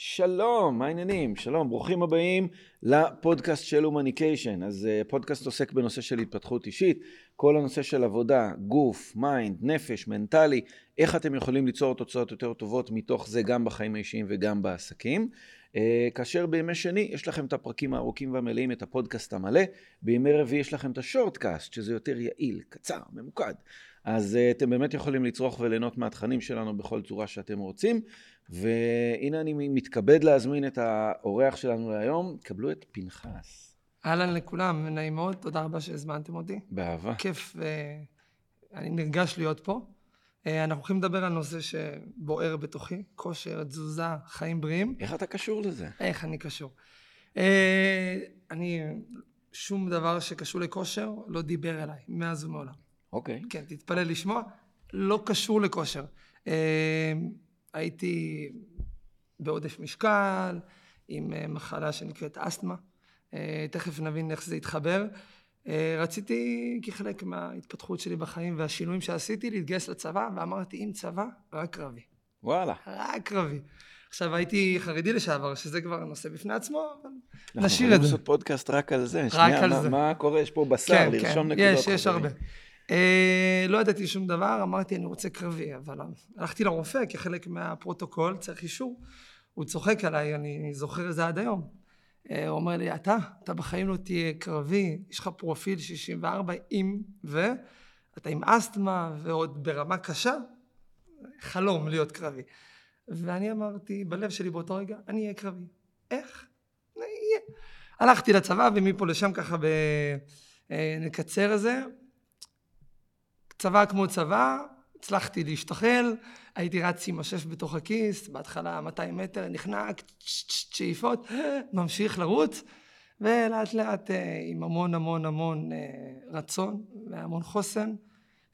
שלום, מה העניינים? שלום, ברוכים הבאים לפודקאסט של הומניקיישן. אז uh, פודקאסט עוסק בנושא של התפתחות אישית, כל הנושא של עבודה, גוף, mind, נפש, מנטלי, איך אתם יכולים ליצור תוצאות יותר טובות מתוך זה גם בחיים האישיים וגם בעסקים. אה, כאשר בימי שני יש לכם את הפרקים הארוכים והמלאים, את הפודקאסט המלא, בימי רביעי יש לכם את ה shortcast, שזה יותר יעיל, קצר, ממוקד. אז אה, אתם באמת יכולים לצרוך וליהנות מהתכנים שלנו בכל צורה שאתם רוצים. והנה אני מתכבד להזמין את האורח שלנו להיום, קבלו את פנחס. אהלן לכולם, נעים מאוד, תודה רבה שהזמנתם אותי. באהבה. כיף, ואני נרגש להיות פה. אה, אנחנו הולכים לדבר על נושא שבוער בתוכי, כושר, תזוזה, חיים בריאים. איך אתה קשור לזה? איך אני קשור? אה, אני, שום דבר שקשור לכושר לא דיבר אליי, מאז ומעולם. אוקיי. כן, תתפלא לשמוע, לא קשור לכושר. הייתי בעודף משקל, עם אה, מחלה שנקראת אסתמה. אה, תכף נבין איך זה יתחבר. אה, רציתי כחלק מההתפתחות שלי בחיים והשינויים שעשיתי להתגייס לצבא, ואמרתי אם צבא, רק קרבי. וואלה. רק קרבי. עכשיו הייתי חרדי לשעבר, שזה כבר נושא בפני עצמו, אבל נשאיר את זה. אנחנו יכולים לעשות פודקאסט רק על זה. רק שנייה, על מה, זה. מה קורה? יש פה בשר, כן, לרשום כן, נקודות. יש, יש חברים. הרבה. אה, לא ידעתי שום דבר, אמרתי אני רוצה קרבי, אבל הלכתי לרופא כחלק מהפרוטוקול, צריך אישור. הוא צוחק עליי, אני זוכר את זה עד היום. אה, הוא אומר לי, אתה, אתה בחיים לא תהיה קרבי, יש לך פרופיל 64 עם ו, אתה עם אסתמה ועוד ברמה קשה, חלום להיות קרבי. ואני אמרתי בלב שלי באותו רגע, אני אהיה קרבי. איך? אני אהיה. הלכתי לצבא ומפה לשם ככה ב... אה, נקצר את זה. צבא כמו צבא, הצלחתי להשתחל, הייתי רץ עם השף בתוך הכיס, בהתחלה 200 מטר, נחנק, שאיפות, ממשיך לרוץ, ולאט לאט אה, עם המון המון המון אה, רצון והמון חוסן,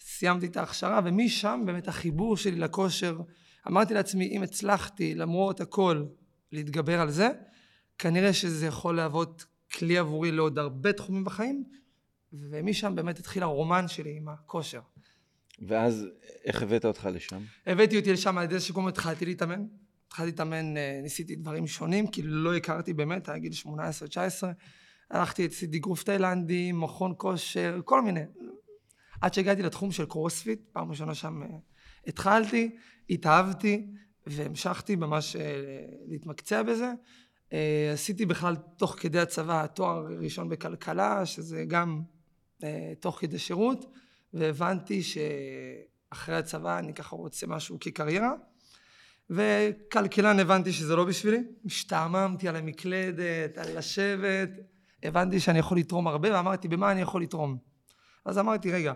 סיימתי את ההכשרה, ומשם באמת החיבור שלי לכושר, אמרתי לעצמי, אם הצלחתי למרות הכל להתגבר על זה, כנראה שזה יכול להוות כלי עבורי לעוד הרבה תחומים בחיים, ומשם באמת התחיל הרומן שלי עם הכושר. ואז איך הבאת אותך לשם? הבאתי אותי לשם על ידי שקודם התחלתי להתאמן. התחלתי להתאמן, אה, ניסיתי דברים שונים, כי לא הכרתי באמת, היה גיל 18-19. הלכתי, עשיתי גרוף תאילנדי, מכון כושר, כל מיני. עד שהגעתי לתחום של קרוספיט, פעם ראשונה שם אה, התחלתי, התאהבתי, והמשכתי ממש אה, להתמקצע בזה. עשיתי בכלל תוך כדי הצבא תואר ראשון בכלכלה, שזה גם תוך כדי שירות, והבנתי שאחרי הצבא אני ככה רוצה משהו כקריירה. וכלכלן הבנתי שזה לא בשבילי, השתעממתי על המקלדת, על לשבת, הבנתי שאני יכול לתרום הרבה, ואמרתי, במה אני יכול לתרום? אז אמרתי, רגע,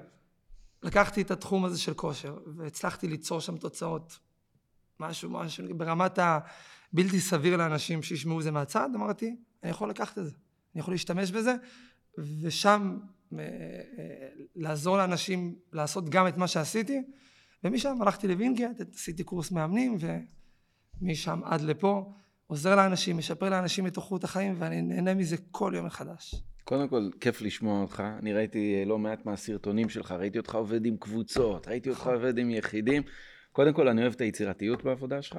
לקחתי את התחום הזה של כושר, והצלחתי ליצור שם תוצאות, משהו, משהו, ברמת הבלתי סביר לאנשים שישמעו זה מהצד, אמרתי, אני יכול לקחת את זה, אני יכול להשתמש בזה, ושם לעזור לאנשים לעשות גם את מה שעשיתי, ומשם הלכתי לווינגייט, עשיתי קורס מאמנים, ומשם עד לפה, עוזר לאנשים, משפר לאנשים את איכות החיים, ואני נהנה מזה כל יום מחדש. קודם כל, כיף לשמוע אותך. אני ראיתי אה, לא מעט מהסרטונים שלך, ראיתי אותך עובד עם קבוצות, ראיתי אותך עובד עם יחידים. קודם כל, אני אוהב את היצירתיות בעבודה שלך.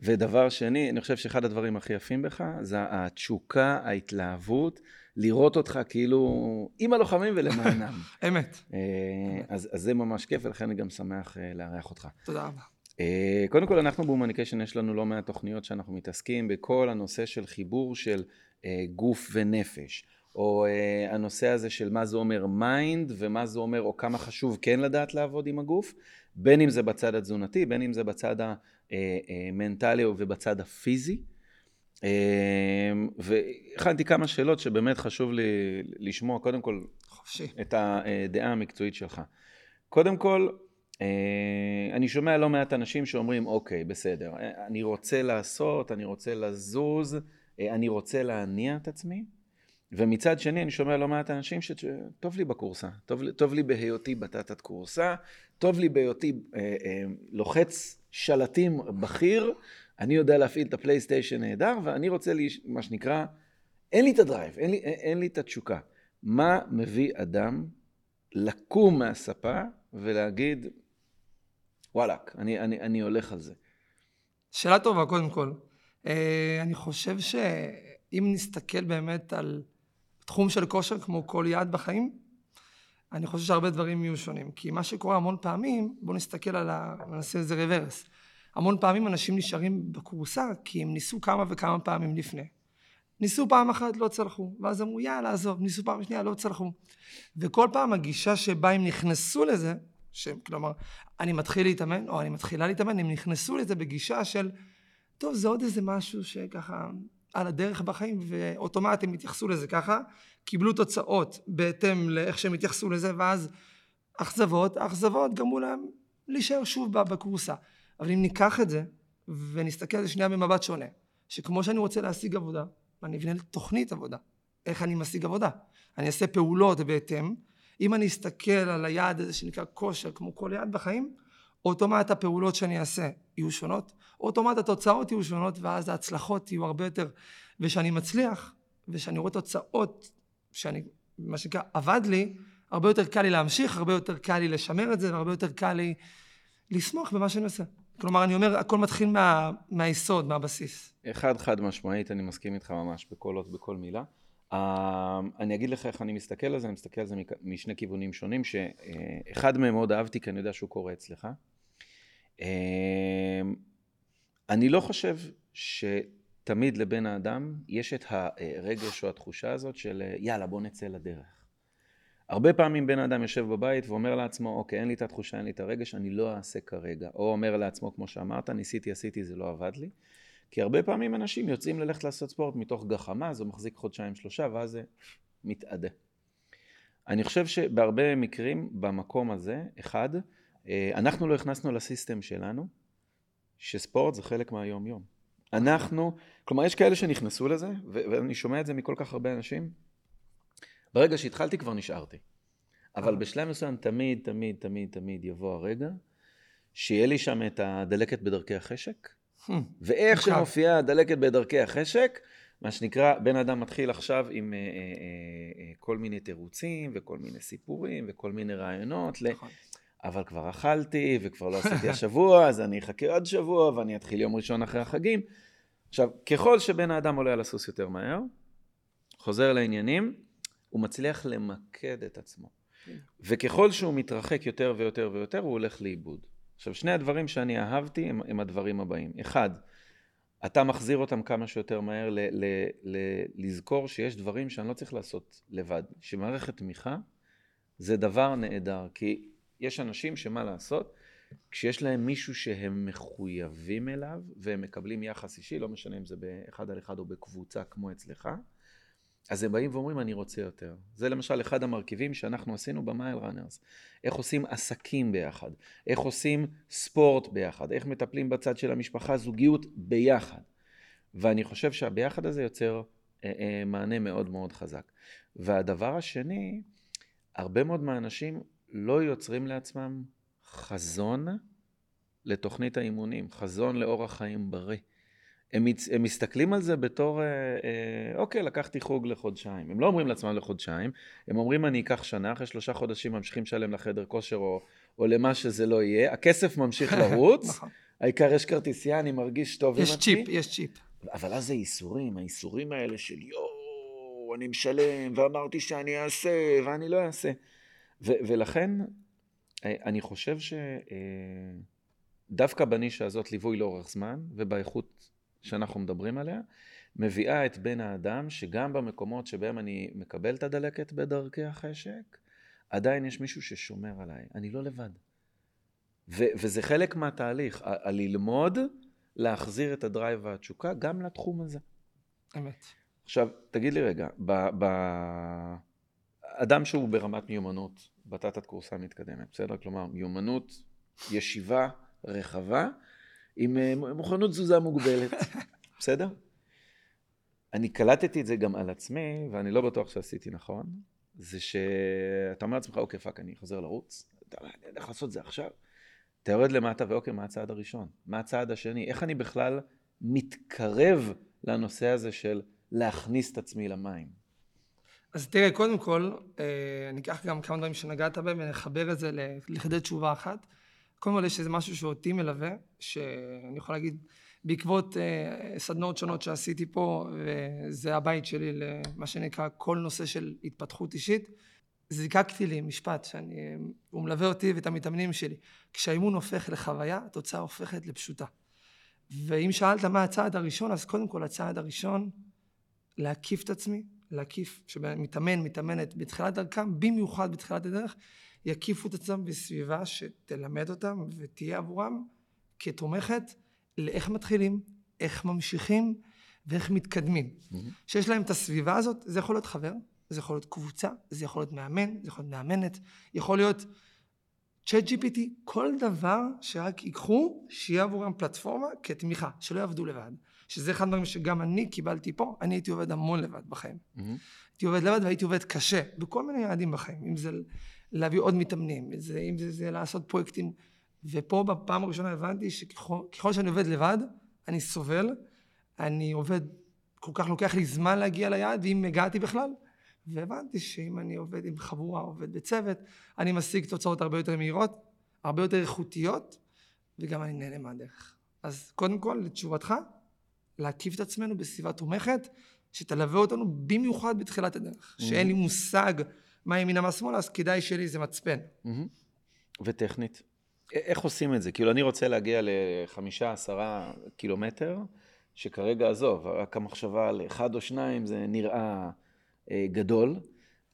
ודבר שני, אני חושב שאחד הדברים הכי יפים בך, זה התשוקה, ההתלהבות, לראות אותך כאילו עם הלוחמים ולמענם. אמת. אה, אז, אז זה ממש כיף, ולכן אני גם שמח אה, לארח אותך. תודה רבה. אה, קודם כל, אנחנו בהומניקיישן, יש לנו לא מעט תוכניות שאנחנו מתעסקים בכל הנושא של חיבור של גוף ונפש. או אה, הנושא הזה של מה זה אומר mind ומה זה אומר או כמה חשוב כן לדעת לעבוד עם הגוף, בין אם זה בצד התזונתי, בין אם זה בצד המנטלי ובצד הפיזי. אה, והכנתי כמה שאלות שבאמת חשוב לי לשמוע, קודם כל, חופשי. את הדעה המקצועית שלך. קודם כל, אני שומע לא מעט אנשים שאומרים, אוקיי, בסדר, אני רוצה לעשות, אני רוצה לזוז, אני רוצה להניע את עצמי. ומצד שני אני שומע לא מעט אנשים שטוב לי בכורסה, טוב, טוב לי בהיותי בטטת כורסה, טוב לי בהיותי אה, אה, לוחץ שלטים בכיר, אני יודע להפעיל את ה PlayStation נהדר, ואני רוצה לי, מה שנקרא, אין לי את ה drive, אין לי, אין, אין לי את התשוקה. מה מביא אדם לקום מהספה ולהגיד, וואלאק, אני, אני, אני הולך על זה? שאלה טובה, קודם כל. אה, אני חושב שאם נסתכל באמת על תחום של כושר כמו כל יעד בחיים, אני חושב שהרבה דברים יהיו שונים. כי מה שקורה המון פעמים, בואו נסתכל על ה... נעשה איזה רוורס. המון פעמים אנשים נשארים בכורסה כי הם ניסו כמה וכמה פעמים לפני. ניסו פעם אחת, לא צלחו, ואז אמרו יאללה עזוב, ניסו פעם שנייה, לא צלחו. וכל פעם הגישה שבה הם נכנסו לזה, כלומר, אני מתחיל להתאמן, או אני מתחילה להתאמן, הם נכנסו לזה בגישה של, טוב, זה עוד איזה משהו שככה על הדרך בחיים, ואוטומט הם התייחסו לזה ככה, קיבלו תוצאות בהתאם לאיך שהם התייחסו לזה, ואז אכזבות, האכזבות גרמו להם להישאר שוב בקורסה. אבל אם ניקח את זה, ונסתכל על זה שנייה במבט שונה, שכמו שאני רוצה להשיג עבודה, אני אבנה תוכנית עבודה. איך אני משיג עבודה? אני אעשה פעולות בהתאם. אם אני אסתכל על היעד הזה שנקרא כושר, כמו כל יעד בחיים, אוטומט הפעולות שאני אעשה יהיו שונות, אוטומט התוצאות יהיו שונות, ואז ההצלחות יהיו הרבה יותר. ושאני מצליח, ושאני רואה תוצאות שאני, מה שנקרא, עבד לי, הרבה יותר קל לי להמשיך, הרבה יותר קל לי לשמר את זה, והרבה יותר קל לי לסמוך במה שאני עושה. כלומר, אני אומר, הכל מתחיל מה, מהיסוד, מהבסיס. אחד חד משמעית, אני מסכים איתך ממש בכל אות, בכל מילה. Uh, אני אגיד לך איך אני מסתכל על זה, אני מסתכל על זה משני כיוונים שונים, שאחד מהם מאוד אהבתי, כי אני יודע שהוא קורה אצלך. Uh, אני לא חושב שתמיד לבן האדם יש את הרגש או התחושה הזאת של יאללה, בוא נצא לדרך. הרבה פעמים בן אדם יושב בבית ואומר לעצמו, אוקיי, אין לי את התחושה, אין לי את הרגש, אני לא אעשה כרגע. או אומר לעצמו, כמו שאמרת, ניסיתי, עשיתי, זה לא עבד לי. כי הרבה פעמים אנשים יוצאים ללכת לעשות ספורט מתוך גחמה, זה מחזיק חודשיים שלושה, ואז זה מתאדה. אני חושב שבהרבה מקרים, במקום הזה, אחד, אנחנו לא הכנסנו לסיסטם שלנו, שספורט זה חלק מהיום-יום. אנחנו, כלומר, יש כאלה שנכנסו לזה, ואני שומע את זה מכל כך הרבה אנשים, ברגע שהתחלתי כבר נשארתי. אבל אה. בשלב מסוים תמיד, תמיד, תמיד, תמיד יבוא הרגע שיהיה לי שם את הדלקת בדרכי החשק, hmm. ואיך שמופיעה הדלקת בדרכי החשק, מה שנקרא, בן אדם מתחיל עכשיו עם אה, אה, אה, כל מיני תירוצים וכל מיני סיפורים וכל מיני רעיונות. נכון. אבל כבר אכלתי וכבר לא עשיתי השבוע, אז אני אחכה עוד שבוע ואני אתחיל יום ראשון אחרי החגים. עכשיו, ככל שבן האדם עולה על הסוס יותר מהר, חוזר לעניינים, הוא מצליח למקד את עצמו. וככל שהוא מתרחק יותר ויותר ויותר, הוא הולך לאיבוד. עכשיו, שני הדברים שאני אהבתי הם, הם הדברים הבאים. אחד, אתה מחזיר אותם כמה שיותר מהר ל- ל- ל- לזכור שיש דברים שאני לא צריך לעשות לבד. שמערכת תמיכה זה דבר נהדר, כי יש אנשים שמה לעשות, כשיש להם מישהו שהם מחויבים אליו והם מקבלים יחס אישי, לא משנה אם זה באחד על אחד או בקבוצה כמו אצלך, אז הם באים ואומרים, אני רוצה יותר. זה למשל אחד המרכיבים שאנחנו עשינו במייל ראנרס. איך עושים עסקים ביחד, איך עושים ספורט ביחד, איך מטפלים בצד של המשפחה, זוגיות ביחד. ואני חושב שהביחד הזה יוצר אה, אה, מענה מאוד מאוד חזק. והדבר השני, הרבה מאוד מהאנשים לא יוצרים לעצמם חזון לתוכנית האימונים, חזון לאורח חיים בריא. הם, הם מסתכלים על זה בתור, אה, אה, אוקיי, לקחתי חוג לחודשיים. הם לא אומרים לעצמם לחודשיים, הם אומרים אני אקח שנה, אחרי שלושה חודשים ממשיכים לשלם לחדר כושר או, או למה שזה לא יהיה, הכסף ממשיך לרוץ, נכון. העיקר יש כרטיסייה, אני מרגיש טוב עם עצמי. יש צ'יפ, יש צ'יפ. אבל אז זה ייסורים, הייסורים האלה של יואו, אני משלם, ואמרתי שאני אעשה, ואני לא אעשה. ו- ולכן, אה, אני חושב שדווקא אה, בנישה הזאת ליווי לאורך זמן, ובאיכות שאנחנו מדברים עליה, מביאה את בן האדם שגם במקומות שבהם אני מקבל את הדלקת בדרכי החשק, עדיין יש מישהו ששומר עליי, אני לא לבד. ו- וזה חלק מהתהליך, הללמוד להחזיר את הדרייב והתשוקה גם לתחום הזה. אמת. עכשיו, תגיד לי רגע, ב- ב- אדם שהוא ברמת מיומנות בתת קורסה מתקדמת, בסדר? כלומר, מיומנות ישיבה רחבה, עם אה, מוכנות תזוזה מוגבלת, בסדר? אני קלטתי את זה גם על עצמי, ואני לא בטוח שעשיתי נכון, זה שאתה אומר לעצמך, אוקיי, fuck, אני חוזר לרוץ, אני יודע איך לעשות את זה עכשיו. אתה יורד למטה, ואוקיי, מה הצעד הראשון? מה הצעד השני? איך אני בכלל מתקרב לנושא הזה של להכניס את עצמי למים? אז תראה, קודם כל, אה, אני אקח גם כמה דברים שנגעת בהם ונחבר את זה לכדי תשובה אחת. קודם כל יש איזה משהו שאותי מלווה, שאני יכול להגיד, בעקבות uh, סדנאות שונות שעשיתי פה, וזה הבית שלי למה שנקרא כל נושא של התפתחות אישית, זיקקתי לי משפט שאני, הוא מלווה אותי ואת המתאמנים שלי. כשהאימון הופך לחוויה, התוצאה הופכת לפשוטה. ואם שאלת מה הצעד הראשון, אז קודם כל הצעד הראשון, להקיף את עצמי, להקיף, שמתאמן, מתאמנת בתחילת דרכם, במיוחד בתחילת הדרך, יקיפו את עצמם בסביבה שתלמד אותם ותהיה עבורם כתומכת לאיך מתחילים, איך ממשיכים ואיך מתקדמים. Mm-hmm. שיש להם את הסביבה הזאת, זה יכול להיות חבר, זה יכול להיות קבוצה, זה יכול להיות מאמן, זה יכול להיות מאמנת, יכול להיות צ'אט GPT, כל דבר שרק ייקחו, שיהיה עבורם פלטפורמה כתמיכה, שלא יעבדו לבד. שזה אחד הדברים שגם אני קיבלתי פה, אני הייתי עובד המון לבד בחיים. Mm-hmm. הייתי עובד לבד והייתי עובד קשה, בכל מיני יעדים בחיים, אם זה להביא עוד מתאמנים, אם זה, אם זה, זה לעשות פרויקטים, ופה בפעם הראשונה הבנתי שככל שאני עובד לבד, אני סובל, אני עובד, כל כך לוקח לי זמן להגיע ליעד, ואם הגעתי בכלל, והבנתי שאם אני עובד עם חבורה, עובד בצוות, אני משיג תוצאות הרבה יותר מהירות, הרבה יותר איכותיות, וגם אני נהנה מהדרך. אז קודם כל, לתשובתך, להקיף את עצמנו בסביבה תומכת, שתלווה אותנו במיוחד בתחילת הדרך. Mm-hmm. שאין לי מושג מה ימינה מה שמאלה, אז כדאי שיהיה לי איזה מצפן. Mm-hmm. וטכנית? איך עושים את זה? כאילו, אני רוצה להגיע לחמישה, עשרה קילומטר, שכרגע, עזוב, רק המחשבה על אחד או שניים זה נראה אה, גדול.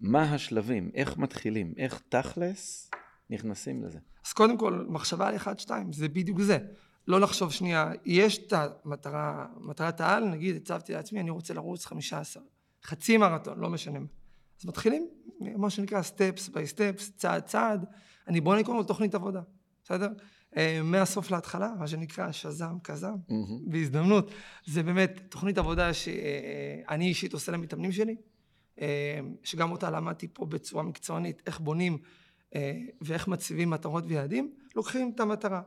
מה השלבים? איך מתחילים? איך תכלס נכנסים לזה? אז קודם כל, מחשבה על אחד, שתיים, זה בדיוק זה. לא לחשוב שנייה, יש את המטרה, מטרת העל, נגיד הצבתי לעצמי, אני רוצה לרוץ חמישה עשר, חצי מרתון, לא משנה. אז מתחילים, מה שנקרא steps by steps, צעד צעד, אני בונה קודם כל תוכנית עבודה, בסדר? אה, מהסוף להתחלה, מה שנקרא שזם כזם, mm-hmm. בהזדמנות. זה באמת תוכנית עבודה שאני אישית עושה למתאמנים שלי, אה, שגם אותה למדתי פה בצורה מקצוענית, איך בונים אה, ואיך מציבים מטרות ויעדים, לוקחים את המטרה.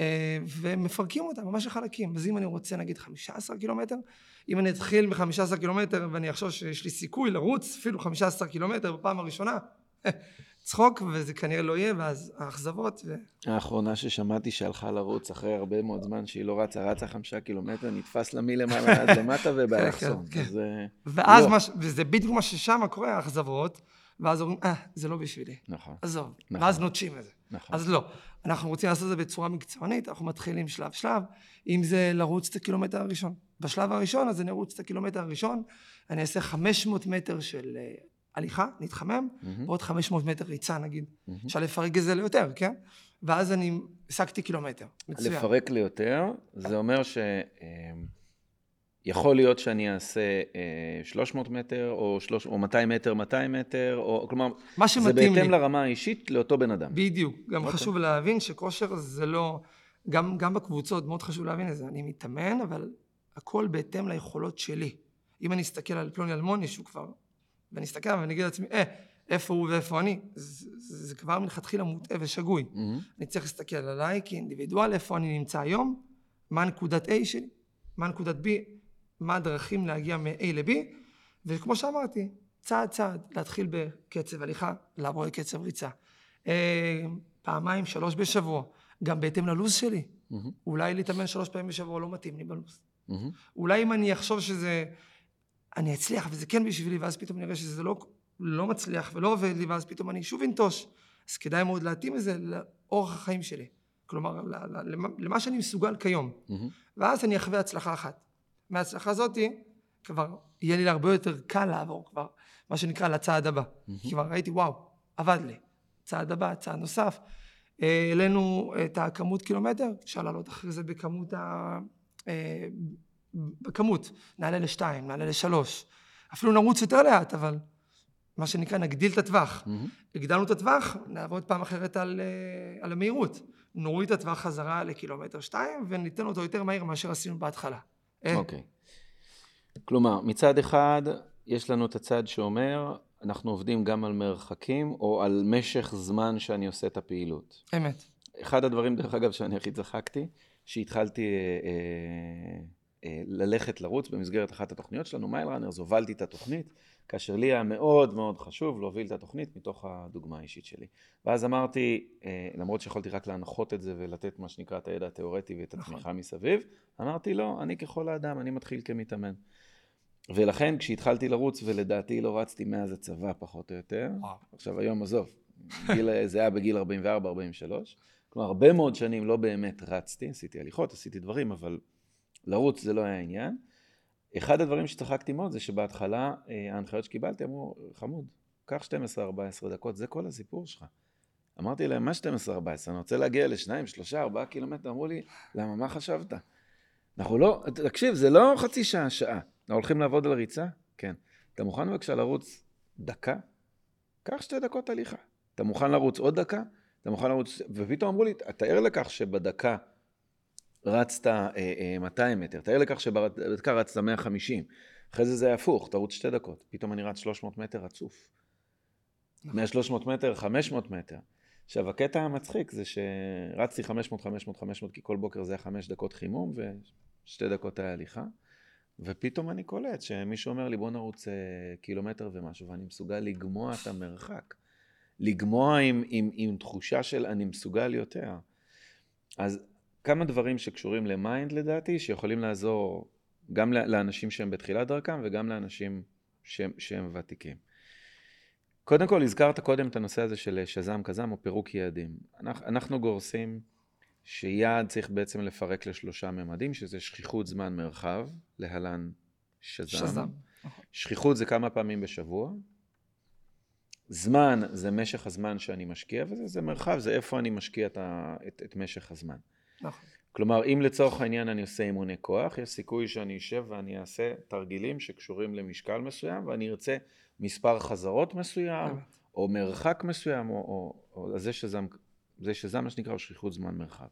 אה, ומפרקים אותה ממש לחלקים. אז אם אני רוצה נגיד 15 קילומטר, אם אני אתחיל מ-15 קילומטר ואני אחשוב שיש לי סיכוי לרוץ אפילו 15 קילומטר בפעם הראשונה, צחוק וזה כנראה לא יהיה, ואז האכזבות ו... האחרונה ששמעתי שהלכה לרוץ אחרי הרבה מאוד זמן שהיא לא רצה, רצה חמישה קילומטר, נתפס לה מלמעלה עד למטה ובאלכסון. כן, כן. אה, ואז, לא. מה, וזה בדיוק מה ששם קורה, האכזבות, ואז אומרים, אה, זה לא בשבילי. נכון. עזוב. נכון. ואז נוטשים את זה. נכון. אז לא. אנחנו רוצים לעשות את זה בצורה מקצוענית, אנחנו מתחילים שלב שלב, אם זה לרוץ את הקילומטר הראשון. בשלב הראשון אז אני ארוץ את הקילומטר הראשון, אני אעשה 500 מטר של אה, הליכה, נתחמם, mm-hmm. ועוד 500 מטר ריצה נגיד. Mm-hmm. אפשר לפרק את זה ליותר, כן? ואז אני השגתי קילומטר. מצוין. לפרק ליותר, זה אומר ש... אה, יכול להיות שאני אעשה אה, 300 מטר, או, 3, או 200 מטר, 200 מטר, או כלומר, מה שמתאים לי. זה בהתאם לרמה האישית לאותו בן אדם. בדיוק. גם okay. אוקיי. חשוב להבין שכושר זה לא... גם, גם בקבוצות, מאוד חשוב להבין את זה. אני מתאמן, אבל הכל בהתאם ליכולות שלי. אם אני אסתכל על פלוני אלמוני, שהוא כבר... ואני אסתכל ואני אגיד לעצמי, אה, איפה הוא ואיפה אני, זה, זה, זה כבר מלכתחילה מוטעה ושגוי. Mm-hmm. אני צריך להסתכל עליי כאינדיבידואל, איפה אני נמצא היום, מה נקודת A שלי, מה נקודת B, מה הדרכים להגיע מ-A ל-B, וכמו שאמרתי, צעד צעד, להתחיל בקצב הליכה, לעבור לקצב ריצה. אה, פעמיים, שלוש בשבוע, גם בהתאם ללו"ז שלי. Mm-hmm. אולי להתאמן שלוש פעמים בשבוע לא מתאים לי בלו"ז. Mm-hmm. אולי אם אני אחשוב שזה, אני אצליח וזה כן בשבילי, ואז פתאום נראה שזה לא, לא מצליח ולא עובד לי, ואז פתאום אני שוב אנטוש. אז כדאי מאוד להתאים את זה לאורח החיים שלי. כלומר, למה שאני מסוגל כיום. Mm-hmm. ואז אני אחווה הצלחה אחת. מההצלחה הזאתי, כבר יהיה לי הרבה יותר קל לעבור כבר, מה שנקרא, לצעד הבא. Mm-hmm. כבר ראיתי, וואו, עבד לי. צעד הבא, צעד נוסף. אה, העלינו את הכמות קילומטר, אפשר לעלות אחרי זה בכמות ה... אה, בכמות, נעלה לשתיים, נעלה לשלוש. אפילו נרוץ יותר לאט, אבל מה שנקרא, נגדיל את הטווח. Mm-hmm. הגדלנו את הטווח, נעבוד פעם אחרת על, אה, על המהירות. נוריד את הטווח חזרה לקילומטר שתיים, וניתן אותו יותר מהיר מאשר עשינו בהתחלה. אה. אוקיי. כלומר, מצד אחד, יש לנו את הצד שאומר, אנחנו עובדים גם על מרחקים, או על משך זמן שאני עושה את הפעילות. אמת. אחד הדברים, דרך אגב, שאני הכי צחקתי, שהתחלתי אה, אה, אה, ללכת לרוץ במסגרת אחת התוכניות שלנו, מייל ראנרס, הובלתי את התוכנית, כאשר לי היה מאוד מאוד חשוב להוביל את התוכנית מתוך הדוגמה האישית שלי. ואז אמרתי, אה, למרות שיכולתי רק להנחות את זה ולתת מה שנקרא את הידע התיאורטי ואת נכון. התמיכה מסביב, אמרתי לא, אני ככל האדם, אני מתחיל כמתאמן. ולכן כשהתחלתי לרוץ, ולדעתי לא רצתי מאז הצבא פחות או יותר. עכשיו היום עזוב, גיל, זה היה בגיל 44-43, כלומר הרבה מאוד שנים לא באמת רצתי, עשיתי הליכות, עשיתי דברים, אבל לרוץ זה לא היה עניין. אחד הדברים שצחקתי מאוד זה שבהתחלה אה, ההנחיות שקיבלתי אמרו, חמוד, קח 12-14 דקות, זה כל הסיפור שלך. אמרתי להם, מה 12-14? אני רוצה להגיע לשניים, שלושה, ארבעה קילומטר. אמרו לי, למה, מה חשבת? אנחנו לא, תקשיב, זה לא חצי שעה, שעה. אנחנו הולכים לעבוד על ריצה? כן. אתה מוכן בבקשה לרוץ דקה? קח שתי דקות הליכה. אתה מוכן לרוץ עוד דקה? אתה מוכן לרוץ... ופתאום אמרו לי, תאר לכך שבדקה רצת אה, אה, 200 מטר, תאר לכך שבדקה רצת 150. אחרי זה זה היה הפוך, תרוץ שתי דקות. פתאום אני רץ 300 מטר רצוף. נכון. מה-300 מטר, 500 מטר. עכשיו, הקטע המצחיק זה שרצתי 500, 500, 500, כי כל בוקר זה היה 5 דקות חימום ושתי דקות היה הליכה. ופתאום אני קולט שמישהו אומר לי, בוא נרוץ אה, קילומטר ומשהו, ואני מסוגל לגמוע את המרחק. לגמוע עם, עם, עם תחושה של אני מסוגל יותר. אז כמה דברים שקשורים ל mind לדעתי, שיכולים לעזור גם לאנשים שהם בתחילת דרכם וגם לאנשים שהם, שהם ותיקים. קודם כל, הזכרת קודם את הנושא הזה של שזם כזם או פירוק יעדים. אנחנו, אנחנו גורסים שיעד צריך בעצם לפרק לשלושה ממדים, שזה שכיחות זמן מרחב, להלן שזם. שזם. נכון. שכיחות זה כמה פעמים בשבוע. זמן זה משך הזמן שאני משקיע, וזה זה מרחב, זה איפה אני משקיע את, את, את משך הזמן. נכון. כלומר, אם לצורך העניין אני עושה אימוני כוח, יש סיכוי שאני אשב ואני אעשה תרגילים שקשורים למשקל מסוים, ואני ארצה מספר חזרות מסוים, אמת. או מרחק מסוים, או, או, או זה שזה, זה שזה מה שנקרא שכיחות זמן מרחב.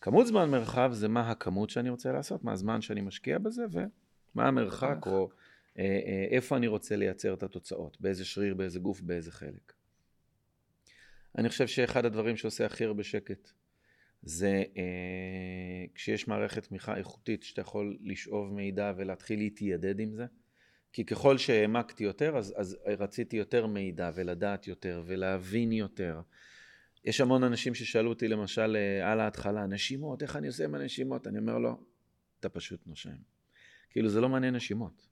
כמות זמן מרחב זה מה הכמות שאני רוצה לעשות, מה הזמן שאני משקיע בזה, ומה המרחק, המרחק. או אה, אה, איפה אני רוצה לייצר את התוצאות, באיזה שריר, באיזה גוף, באיזה חלק. אני חושב שאחד הדברים שעושה הכי הרבה שקט, זה אה, כשיש מערכת תמיכה איכותית שאתה יכול לשאוב מידע ולהתחיל להתיידד עם זה. כי ככל שהעמקתי יותר, אז, אז רציתי יותר מידע ולדעת יותר ולהבין יותר. יש המון אנשים ששאלו אותי למשל אה, על ההתחלה, נשימות, איך אני עושה עם הנשימות? אני אומר לו, אתה פשוט נושם. כאילו זה לא מעניין נשימות.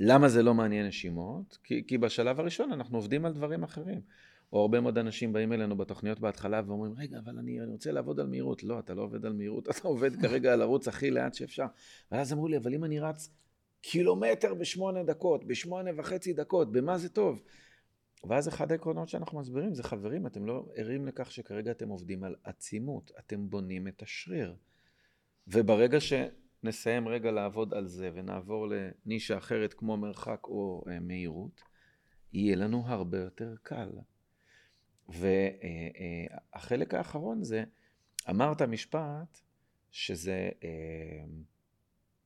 למה זה לא מעניין נשימות? כי, כי בשלב הראשון אנחנו עובדים על דברים אחרים. או הרבה מאוד אנשים באים אלינו בתוכניות בהתחלה ואומרים, רגע, אבל אני, רוצה לעבוד על מהירות. לא, אתה לא עובד על מהירות, אתה עובד כרגע על לרוץ הכי לאט שאפשר. ואז אמרו לי, אבל אם אני רץ קילומטר בשמונה דקות, בשמונה וחצי דקות, במה זה טוב? ואז אחד העקרונות שאנחנו מסבירים זה, חברים, אתם לא ערים לכך שכרגע אתם עובדים על עצימות, אתם בונים את השריר. וברגע שנסיים רגע לעבוד על זה ונעבור לנישה אחרת כמו מרחק או אה, מהירות, יהיה לנו הרבה יותר קל. והחלק האחרון זה, אמרת משפט שזה, אה,